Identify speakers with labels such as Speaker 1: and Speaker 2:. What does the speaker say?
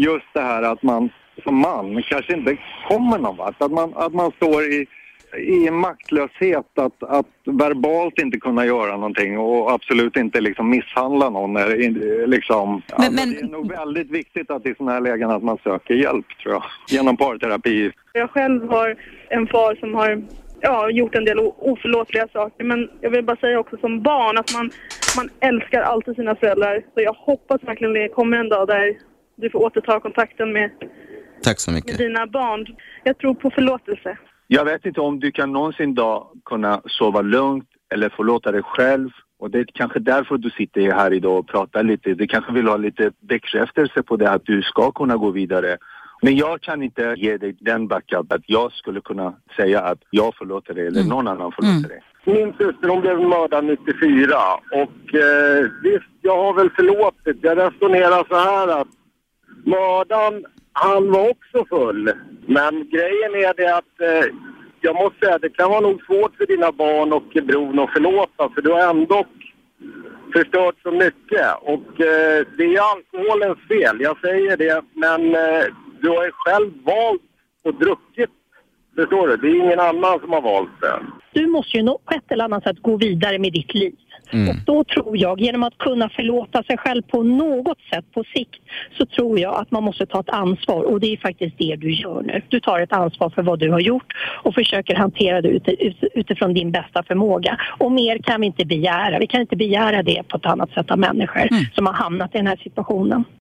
Speaker 1: just det här att man som man kanske inte kommer någon vart. Att man, att man står i, i maktlöshet att, att verbalt inte kunna göra någonting och absolut inte liksom misshandla någon. Eller, liksom,
Speaker 2: Men-
Speaker 1: alltså,
Speaker 2: men-
Speaker 1: Det är nog väldigt viktigt att i sådana här lägen att man söker hjälp tror jag. Genom parterapi.
Speaker 3: Jag själv har en far som har ja, gjort en del oförlåtliga saker men jag vill bara säga också som barn att man, man älskar alltid sina föräldrar. Så jag hoppas verkligen det kommer en dag där du får återta kontakten med,
Speaker 4: Tack så
Speaker 3: med
Speaker 4: mycket.
Speaker 3: dina barn. Jag tror på förlåtelse.
Speaker 5: Jag vet inte om du kan någonsin då kunna sova lugnt eller förlåta dig själv. Och det är kanske därför du sitter här idag och pratar lite. Du kanske vill ha lite bekräftelse på det att du ska kunna gå vidare. Men jag kan inte ge dig den backup att jag skulle kunna säga att jag förlåter dig eller någon annan förlåter dig. Min syster hon blev mördad 94 och eh, visst, jag har väl förlåtit. Jag resonerar så här att mördaren, han var också full. Men grejen är det att eh, jag måste säga det kan vara nog svårt för dina barn och bron att förlåta för du har ändå förstört så mycket. Och eh, det är alkoholens fel, jag säger det. Men eh, du har ju själv valt och druckit. Förstår du? Det är ingen annan som har valt det.
Speaker 6: Du måste ju på ett eller annat sätt gå vidare med ditt liv. Och då tror jag, genom att kunna förlåta sig själv på något sätt på sikt, så tror jag att man måste ta ett ansvar. Och det är faktiskt det du gör nu. Du tar ett ansvar för vad du har gjort och försöker hantera det utifrån din bästa förmåga. Och mer kan vi inte begära. Vi kan inte begära det på ett annat sätt av människor som har hamnat i den här situationen.